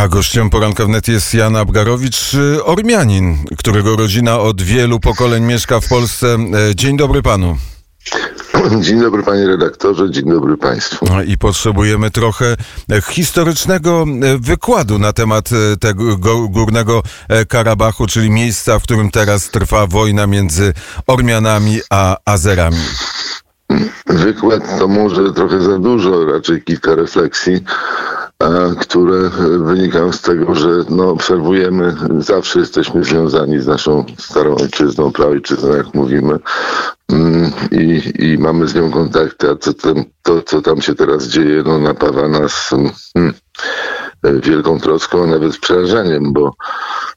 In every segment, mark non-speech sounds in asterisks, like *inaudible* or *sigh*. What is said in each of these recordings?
A gościem poranka wnet jest Jan Abgarowicz, y, Ormianin, którego rodzina od wielu pokoleń mieszka w Polsce. E, Dzień dobry panu. *clears throat* Dzień dobry panie redaktorze, dzień dobry państwu. No I potrzebujemy trochę e, historycznego e, wykładu na temat tego go- górnego Karabachu, czyli miejsca, w którym teraz trwa wojna między Ormianami a Azerami. Wykład to może trochę za dużo, raczej kilka refleksji, które e, wynikają z tego, że no, obserwujemy, zawsze jesteśmy związani z naszą starą ojczyzną, praojczyzną, jak mówimy, Mm, i, i mamy z nią kontakty, a co to, co tam się teraz dzieje, no, napawa nas mm, e, wielką troską, a nawet przerażeniem, bo,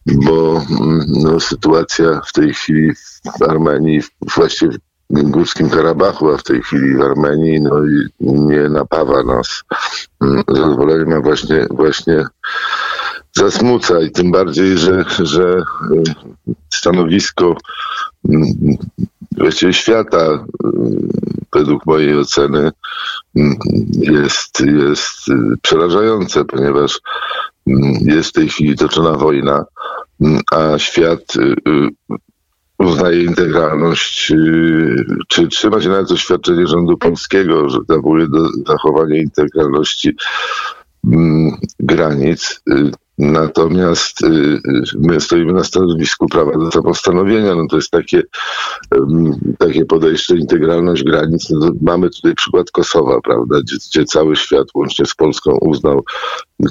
bo mm, no, sytuacja w tej chwili w Armenii, właściwie Górskim Karabachu, a w tej chwili w Armenii, no i nie napawa nas mm, zadowoleniem, a właśnie, właśnie zasmuca i tym bardziej, że, że y, stanowisko mm, właściwie świata y, według mojej oceny mm, jest, jest y, przerażające, ponieważ jest w tej chwili toczona wojna, a świat uznaje integralność, y, czy trzyma się nawet oświadczenie rządu polskiego, że nawołuje do zachowania integralności mm, granic. Natomiast y, y, my stoimy na stanowisku prawa do samostanowienia. No to jest takie, takie podejście, integralność granic. No mamy tutaj przykład Kosowa, prawda, gdzie, gdzie cały świat łącznie z Polską uznał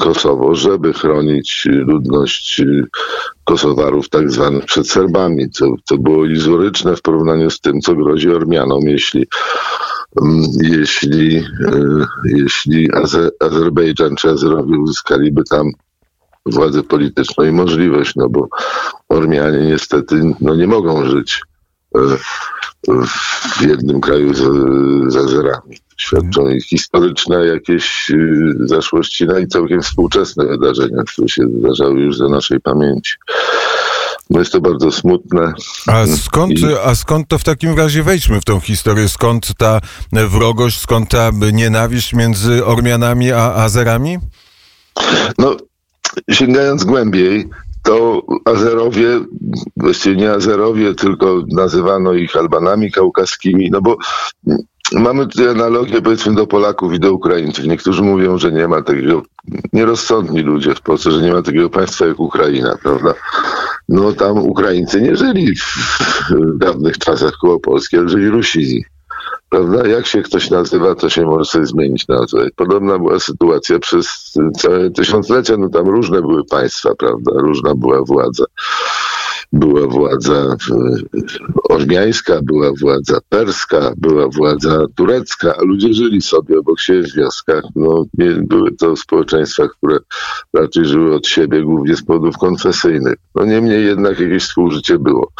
Kosowo, żeby chronić ludność y, Kosowarów tak zwanych przed Serbami, co, co było iluzoryczne w porównaniu z tym, co grozi Ormianom, jeśli mm, jeśli, jeśli Aze- Azerbejdżan czy Azerowie uzyskaliby tam władzę polityczną i możliwość, no bo Ormianie niestety no nie mogą żyć e, w jednym kraju z, z Azerami. Świadczą ich historyczne jakieś y, zaszłości, no i całkiem współczesne wydarzenia, które się zdarzały już za naszej pamięci. No jest to bardzo smutne. A skąd, I- a skąd to w takim razie wejdźmy w tą historię? Skąd ta wrogość, skąd ta nienawiść między Ormianami a Azerami? No, sięgając głębiej, to Azerowie, właściwie nie Azerowie, tylko nazywano ich Albanami kaukaskimi, no bo mamy tutaj analogię powiedzmy do Polaków i do Ukraińców. Niektórzy mówią, że nie ma takiego, nierozsądni ludzie w Polsce, że nie ma takiego państwa jak Ukraina, prawda? No tam Ukraińcy nie żyli w, dawnych czasach koło Polski, ale żyli Rusini. Prawda? Jak się ktoś nazywa, to się może sobie zmienić nazwę. Podobna była sytuacja przez całe tysiąclecia. No tam różne były państwa, prawda? Różna była władza. Była władza e, ormiańska, była władza perska, była władza turecka, a ludzie żyli sobie obok siebie w wioskach. No, nie, były to społeczeństwa, które raczej żyły od siebie, głównie z powodów konfesyjnych. No niemniej jednak jakieś współżycie było.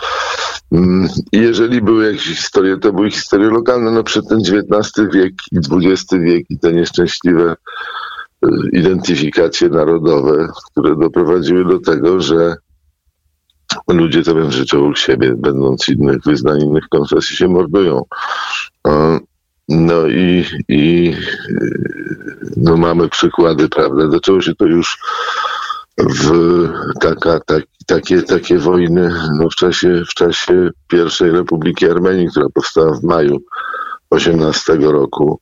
Mm, jeżeli były jakieś historie, to były historie lokalne. No przed ten XIX wiek i XX wiek i te nieszczęśliwe y, identyfikacje narodowe, które doprowadziły do tego, że ludzie zamiast żyć obok siebie, będąc innych wyznań, innych konfesji, się mordują. No i, i y, no mamy przykłady, prawda? Zaczęło się to już w taka, tak, takie, takie wojny no w, czasie, w czasie pierwszej Republiki Armenii, która powstała w maju 18 roku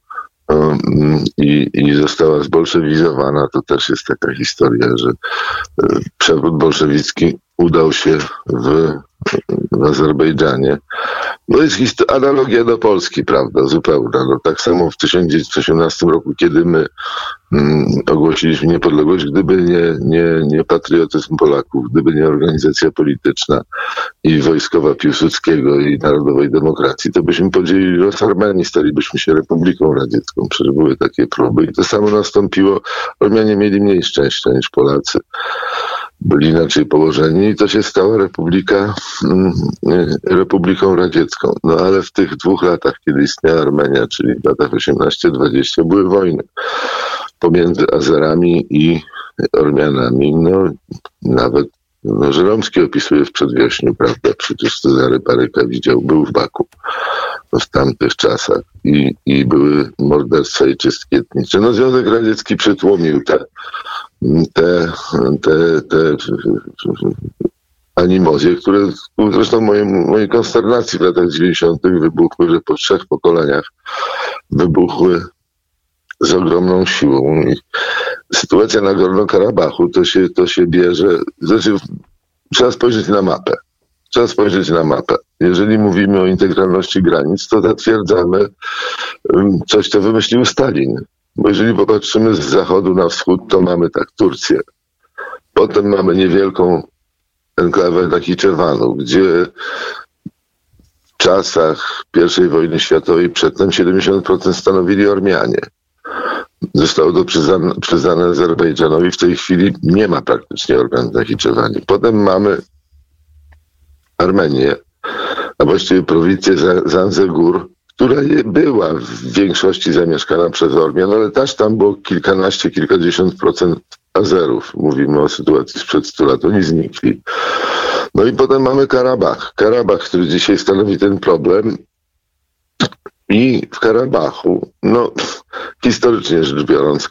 um, i, i została zbolszewizowana. To też jest taka historia, że e, przewrót bolszewicki udał się w, w Azerbejdżanie. No jest histo- analogia do Polski, prawda, zupełna. No, tak samo w 1918 roku, kiedy my mm, ogłosiliśmy niepodległość, gdyby nie, nie, nie patriotyzm Polaków, gdyby nie organizacja polityczna i wojskowa Piłsudskiego i Narodowej Demokracji, to byśmy podzielili los Armenii, stalibyśmy się Republiką Radziecką. Przecież były takie próby i to samo nastąpiło. Ormianie mieli mniej szczęścia niż Polacy byli inaczej położeni i to się stała Republika, mm, y, Republiką Radziecką. No ale w tych dwóch latach, kiedy istniała Armenia, czyli w latach 18-20, były wojny pomiędzy Azerami i Ormianami. No nawet no, Żeromski opisuje w przedwiośniu, prawda? Przecież Cezary Paryka widział, był w Baku. w tamtych czasach i, i były morderstwa i czystki etniczne. No Związek Radziecki przytłomił te, te, te, te animozje, które zresztą mojej, mojej konsternacji w latach 90. wybuchły, że po trzech pokoleniach wybuchły z ogromną siłą. I sytuacja na Górno-Karabachu to się, to się bierze, znaczy trzeba spojrzeć na mapę. Trzeba spojrzeć na mapę. Jeżeli mówimy o integralności granic, to zatwierdzamy coś, co wymyślił Stalin. Bo jeżeli popatrzymy z zachodu na wschód, to mamy tak Turcję. Potem mamy niewielką enklawę Nachiczewanu, gdzie w czasach I wojny światowej przedtem 70% stanowili Ormianie. Zostało to przyznane, Azerbejdżanowi. W tej chwili nie ma praktycznie Ormian w Nachiczewani. Potem mamy Armenię, a właściwie prowincję Zanzegur, która była w większości zamieszkana przez Ormian, ale też tam było kilkanaście, kilkadziesiąt procent Azerów. Mówimy o sytuacji sprzed 100 lat. Oni znikli. No i potem mamy Karabach. Karabach, który dzisiaj stanowi ten problem. I w Karabachu, no historycznie rzecz biorąc,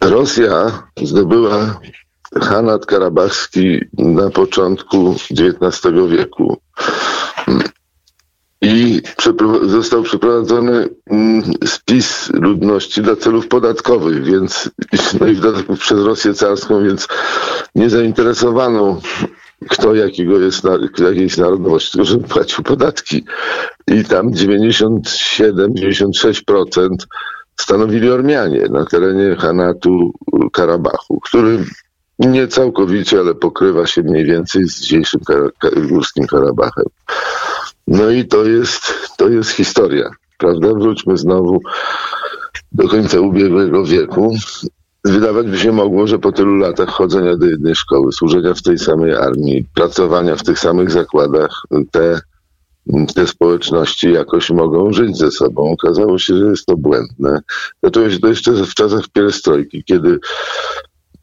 Rosja zdobyła Hanat Karabachski na początku XIX wieku. I został przeprowadzony mm, spis ludności dla celów podatkowych, więc *laughs* no i w dodatku przez Rosję carską, więc nie zainteresowano kto jakiego jest, jakiej jest narodowości, tylko żeby płacił podatki. I tam 97-96% stanowili Ormianie na terenie Hanatu Karabachu, który nie całkowicie, ale pokrywa się mniej więcej z dzisiejszym górskim Karabachem. No i to jest, to jest historia, prawda? Wróćmy znowu do końca ubiegłego wieku. Wydawać by się mogło, że po tylu latach chodzenia do jednej szkoły, służenia w tej samej armii, pracowania w tych samych zakładach, te, te społeczności jakoś mogą żyć ze sobą. Okazało się, że jest to błędne. Zaczęło się to jeszcze w czasach pierestrojki, kiedy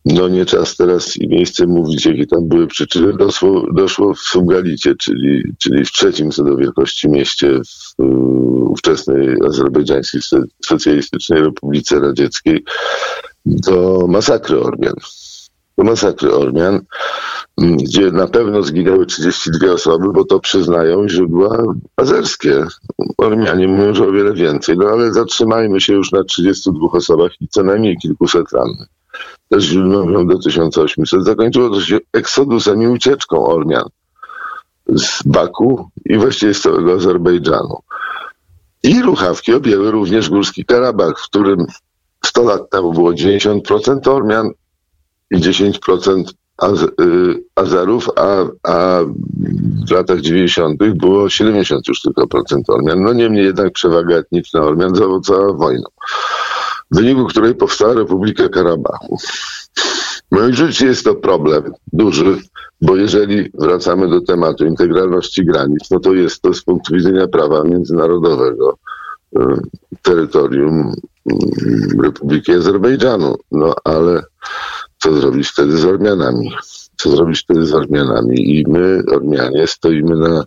no nie czas teraz i miejsce mówić, jakie tam były przyczyny. Doszło, doszło w Sumgalicie, czyli, czyli w trzecim co do wielkości mieście w ówczesnej azerbejdżańskiej socjalistycznej Republice Radzieckiej do masakry Ormian. Do masakry Ormian, gdzie na pewno zginęły 32 osoby, bo to przyznają źródła azerskie. Ormianie mówią, że o wiele więcej, no ale zatrzymajmy się już na 32 osobach i co najmniej kilkuset rannych do 1800. Zakończyło to się eksodusem i ucieczką Ormian z Baku i właściwie z całego Azerbejdżanu. I ruchawki objęły również Górski Karabach, w którym 100 lat temu było 90% Ormian i 10% Az Azerów, a, a w latach 90. było 70 już tylko procent Ormian. No niemniej jednak przewaga etniczna Ormian zaowocowała wojną w wyniku której powstała Republika Karabachu. No i jest to problem duży, bo jeżeli wracamy do tematu integralności granic, no to jest to z punktu widzenia prawa międzynarodowego y, terytorium y, Republiki Azerbejdżanu. No ale co zrobić wtedy z Ormianami? Co zrobić wtedy z Ormianami? I my, Ormianie, stoimy na,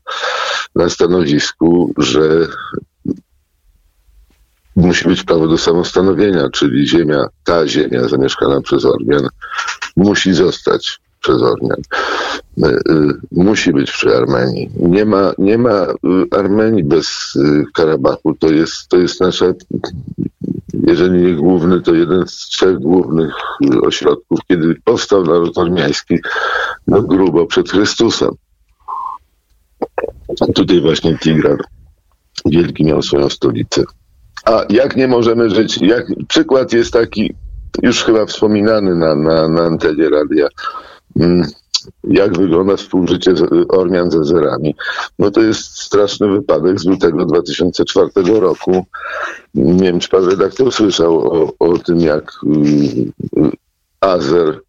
na stanowisku, że musi być prawo do samostanowienia, czyli ziemia, ta ziemia zamieszkana przez Ormian musi zostać przez Ormian. Y, y, musi być przy Armenii. Nie ma, nie ma y, Armenii bez Karabachu. To jest, to jest nasza, jeżeli nie główny, to jeden z trzech głównych ośrodków, kiedy powstał naród ormiański no grubo przed Chrystusem. Tutaj właśnie Tigran Wielki miał swoją stolicę. A jak nie możemy żyć? Jak, przykład jest taki, już chyba wspominany na, na, na antenie radia. Mm, jak wygląda współżycie Ormian ze Zerami. No to jest straszny wypadek z lutego 2004 roku. Nie wiem, czy pan redaktor słyszał o, o tym, jak y, Azer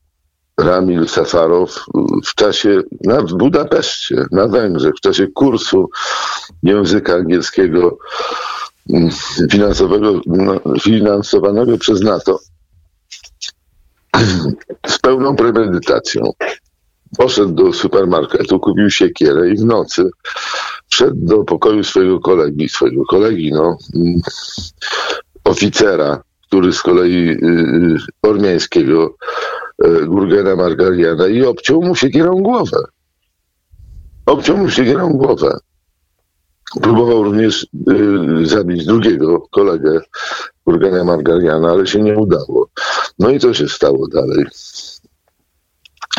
Ramil Safarow w czasie, na, w Budapeszcie, na Węgrzech, w czasie kursu języka angielskiego finansowego, no, finansowanego przez NATO z pełną premedytacją. Poszedł do supermarketu, kupił siekierę i w nocy wszedł do pokoju swojego kolegi, swojego kolegi, no, mm, oficera, który z kolei y, ormiańskiego, y, Gurgena Margariana i obciął mu siekierą głowę. Obciął mu siekierą głowę. Próbował również y, zabić drugiego kolegę Gurgena Margariana, ale się nie udało. No i co się stało dalej?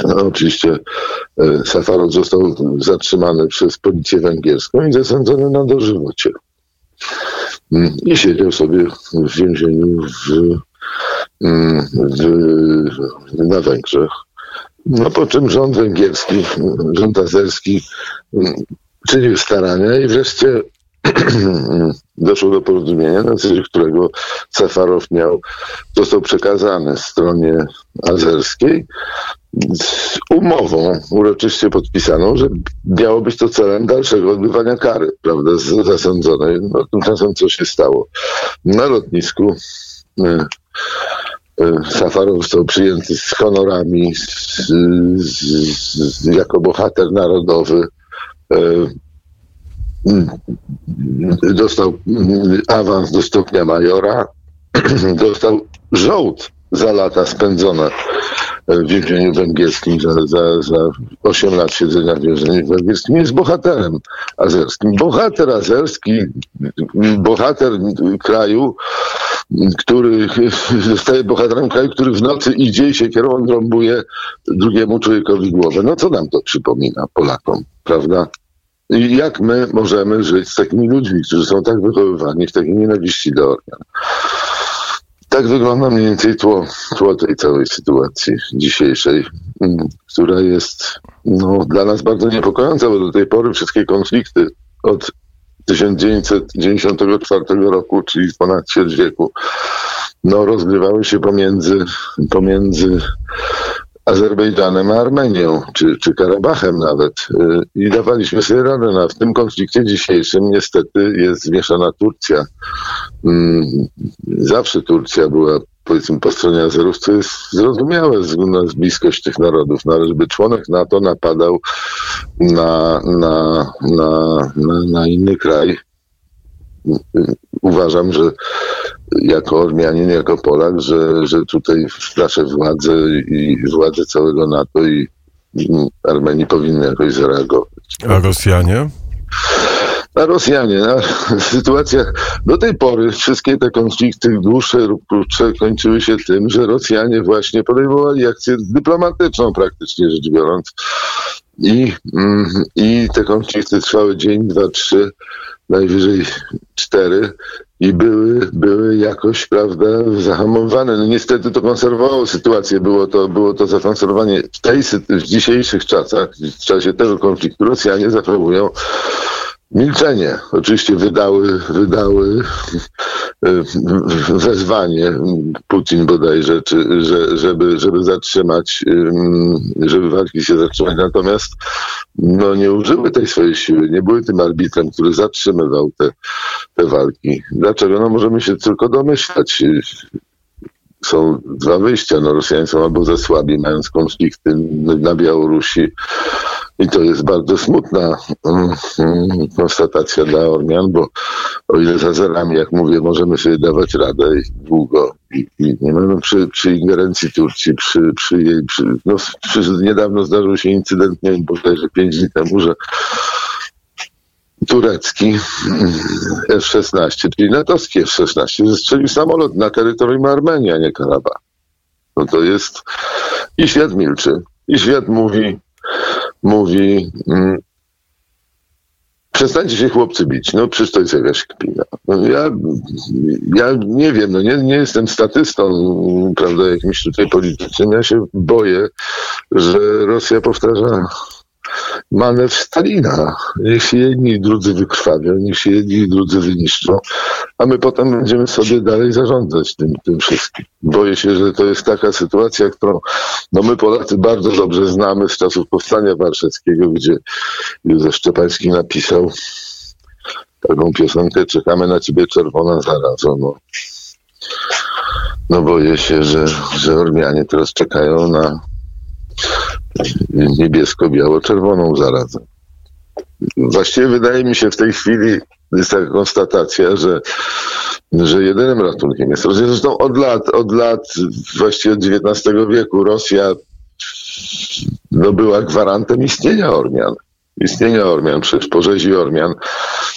No, oczywiście e, Safarow został zatrzymany przez policję węgierską i zasądzony na dożywocie. Mm, I siedział sobie w więzieniu w, mm, w, na Węgrzech. No po czym rząd węgierski, rząd azerski mm, czynił starania i wreszcie *clears throat* doszło do porozumienia, na zasadzie którego Safarow miał, został przekazany stronie azerskiej z umową uroczyście podpisaną, że miało być to celem dalszego odbywania kary, prawda, zasądzonej. No, tymczasem co się stało? Na lotnisku y, y, Safarow został przyjęty z honorami, z, z, z, jako bohater narodowy. Y, dostał awans do stopnia majora, *clears throat* dostał żołd za lata spędzone w więzieniu węgierskim, za, za, za 8 lat siedzenia w więzieniu węgierskim, jest bohaterem azerskim. Bohater azerski, bohater kraju, który zostaje bohaterem kraju, który w nocy idzie i się kierową drąbuje drugiemu człowiekowi głowę. No co nam to przypomina Polakom, prawda? I jak my możemy żyć z takimi ludźmi, którzy są tak wychowywani w takiej nienawiści do Ormian? Tak wygląda mniej więcej tło, tło tej całej sytuacji dzisiejszej, mm, która jest no, dla nas bardzo niepokojąca, bo do tej pory wszystkie konflikty od 1994 roku, czyli ponad ćwierć wieku, no, rozgrywały się pomiędzy, pomiędzy Azerbejdżanem a Armenią, czy, czy Karabachem nawet. Y, I dawaliśmy sobie radę. No, w tym konflikcie dzisiejszym niestety jest zmieszana Turcja. Mm, zawsze Turcja była powiedzmy po stronie Azerów, co jest zrozumiałe ze względu na bliskość tych narodów, no ale żeby członek NATO napadał na, na, na, na, na inny kraj, uważam, że jako Ormianin, jako Polak, że, że tutaj nasze władze i władze całego NATO i Armenii powinny jakoś zareagować. A Rosjanie? A Rosjanie, no, *laughs* sytuacja do tej pory wszystkie te konflikty dłuższe lub krótsze kończyły się tym, że Rosjanie właśnie podejmowali akcję dyplomatyczną praktycznie rzecz biorąc. I, mm, I te konflikty trwały dzień, dwa, trzy, najwyżej cztery i były, były jakoś, prawda, zahamowane. No niestety to konserwowało sytuację, było to, było to zakonserwowanie w, tej, w dzisiejszych czasach, w czasie tego konfliktu Rosjanie zachowują milczenie. Oczywiście wydały, wydały e, wezwanie Putin bodajże, czy, że, żeby, żeby zatrzymać, żeby walki się zatrzymać. Natomiast no, nie użyły tej swojej siły, nie były tym arbitrem, który zatrzymywał te, te walki. Dlaczego? No możemy się tylko domyślać są dwa wyjścia. No, Rosjanie są albo za słabi, mając konflikty na Białorusi. I to jest bardzo smutna um, konstatacja dla Ormian, bo o ile z Azerami, jak mówię, możemy sobie dawać radę długo. I, i nie no, przy, przy ingerencji Turcji, przy, przy jej, przy, no, przy, niedawno zdarzył się incydent, nie wiem, bodajże pięć dni temu, że turecki F-16, czyli natowski F-16, zestrzelił samolot na terytorium Armenii, a nie Karabach. No to jest... I świat milczy. I świat mówi, mówi, mm, przestańcie się chłopcy bić. No przecież to jest jakaś kpina. No, ja, ja nie wiem, no nie, nie jestem statystą, prawda, jakimś tutaj politycznym. Ja się boję, że Rosja powtarza manewr Stalina. Niech się jedni i drudzy wykrwawią, niech się jedni i drudzy wyniszczą, a my potem będziemy sobie dalej zarządzać tym, tym wszystkim. Boję się, że to jest taka sytuacja, którą no my Polacy bardzo dobrze znamy z czasów Powstania Warszawskiego, gdzie Józef Szczepański napisał taką piosenkę Czekamy na ciebie czerwona zarazo. No. no boję się, że, że Ormianie teraz czekają na niebiesko-biało-czerwoną zarazem. właściwie wydaje mi się w tej chwili jest taka konstatacja, że, że jedynym ratunkiem jest Rosja. Zresztą od lat, od lat, właściwie od XIX wieku Rosja no, była gwarantem istnienia Ormian. Istnienia Ormian, przecież po rzezi Ormian,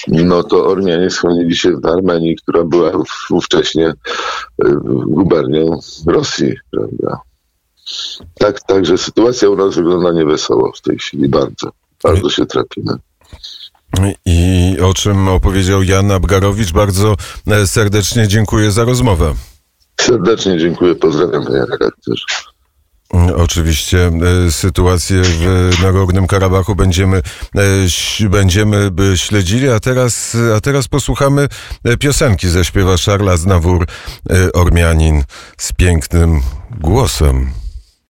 no to Ormianie schronili się w Armenii, która była ówcześnie y, gubernią Rosji, prawda? Tak, także sytuacja u nas wygląda niewesoło w tej chwili bardzo. Bardzo się trapimy. I o czym opowiedział Jan Abgarowicz. Bardzo e, serdecznie dziękuję za rozmowę. Serdecznie dziękuję, pozdrawiam panie redaktorze. Oczywiście e, sytuację w Nagornym Karabachu będziemy, e, będziemy śledzili, a teraz, a teraz posłuchamy piosenki ze śpiewa Szarla Znawór, Ormianin z pięknym głosem.